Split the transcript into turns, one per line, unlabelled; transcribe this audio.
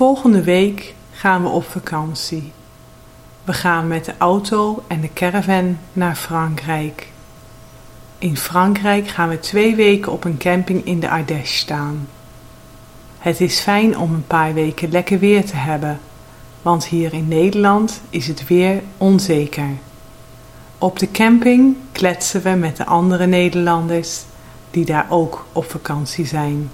Volgende week gaan we op vakantie. We gaan met de auto en de caravan naar Frankrijk. In Frankrijk gaan we twee weken op een camping in de Ardèche staan. Het is fijn om een paar weken lekker weer te hebben, want hier in Nederland is het weer onzeker. Op de camping kletsen we met de andere Nederlanders die daar ook op vakantie zijn.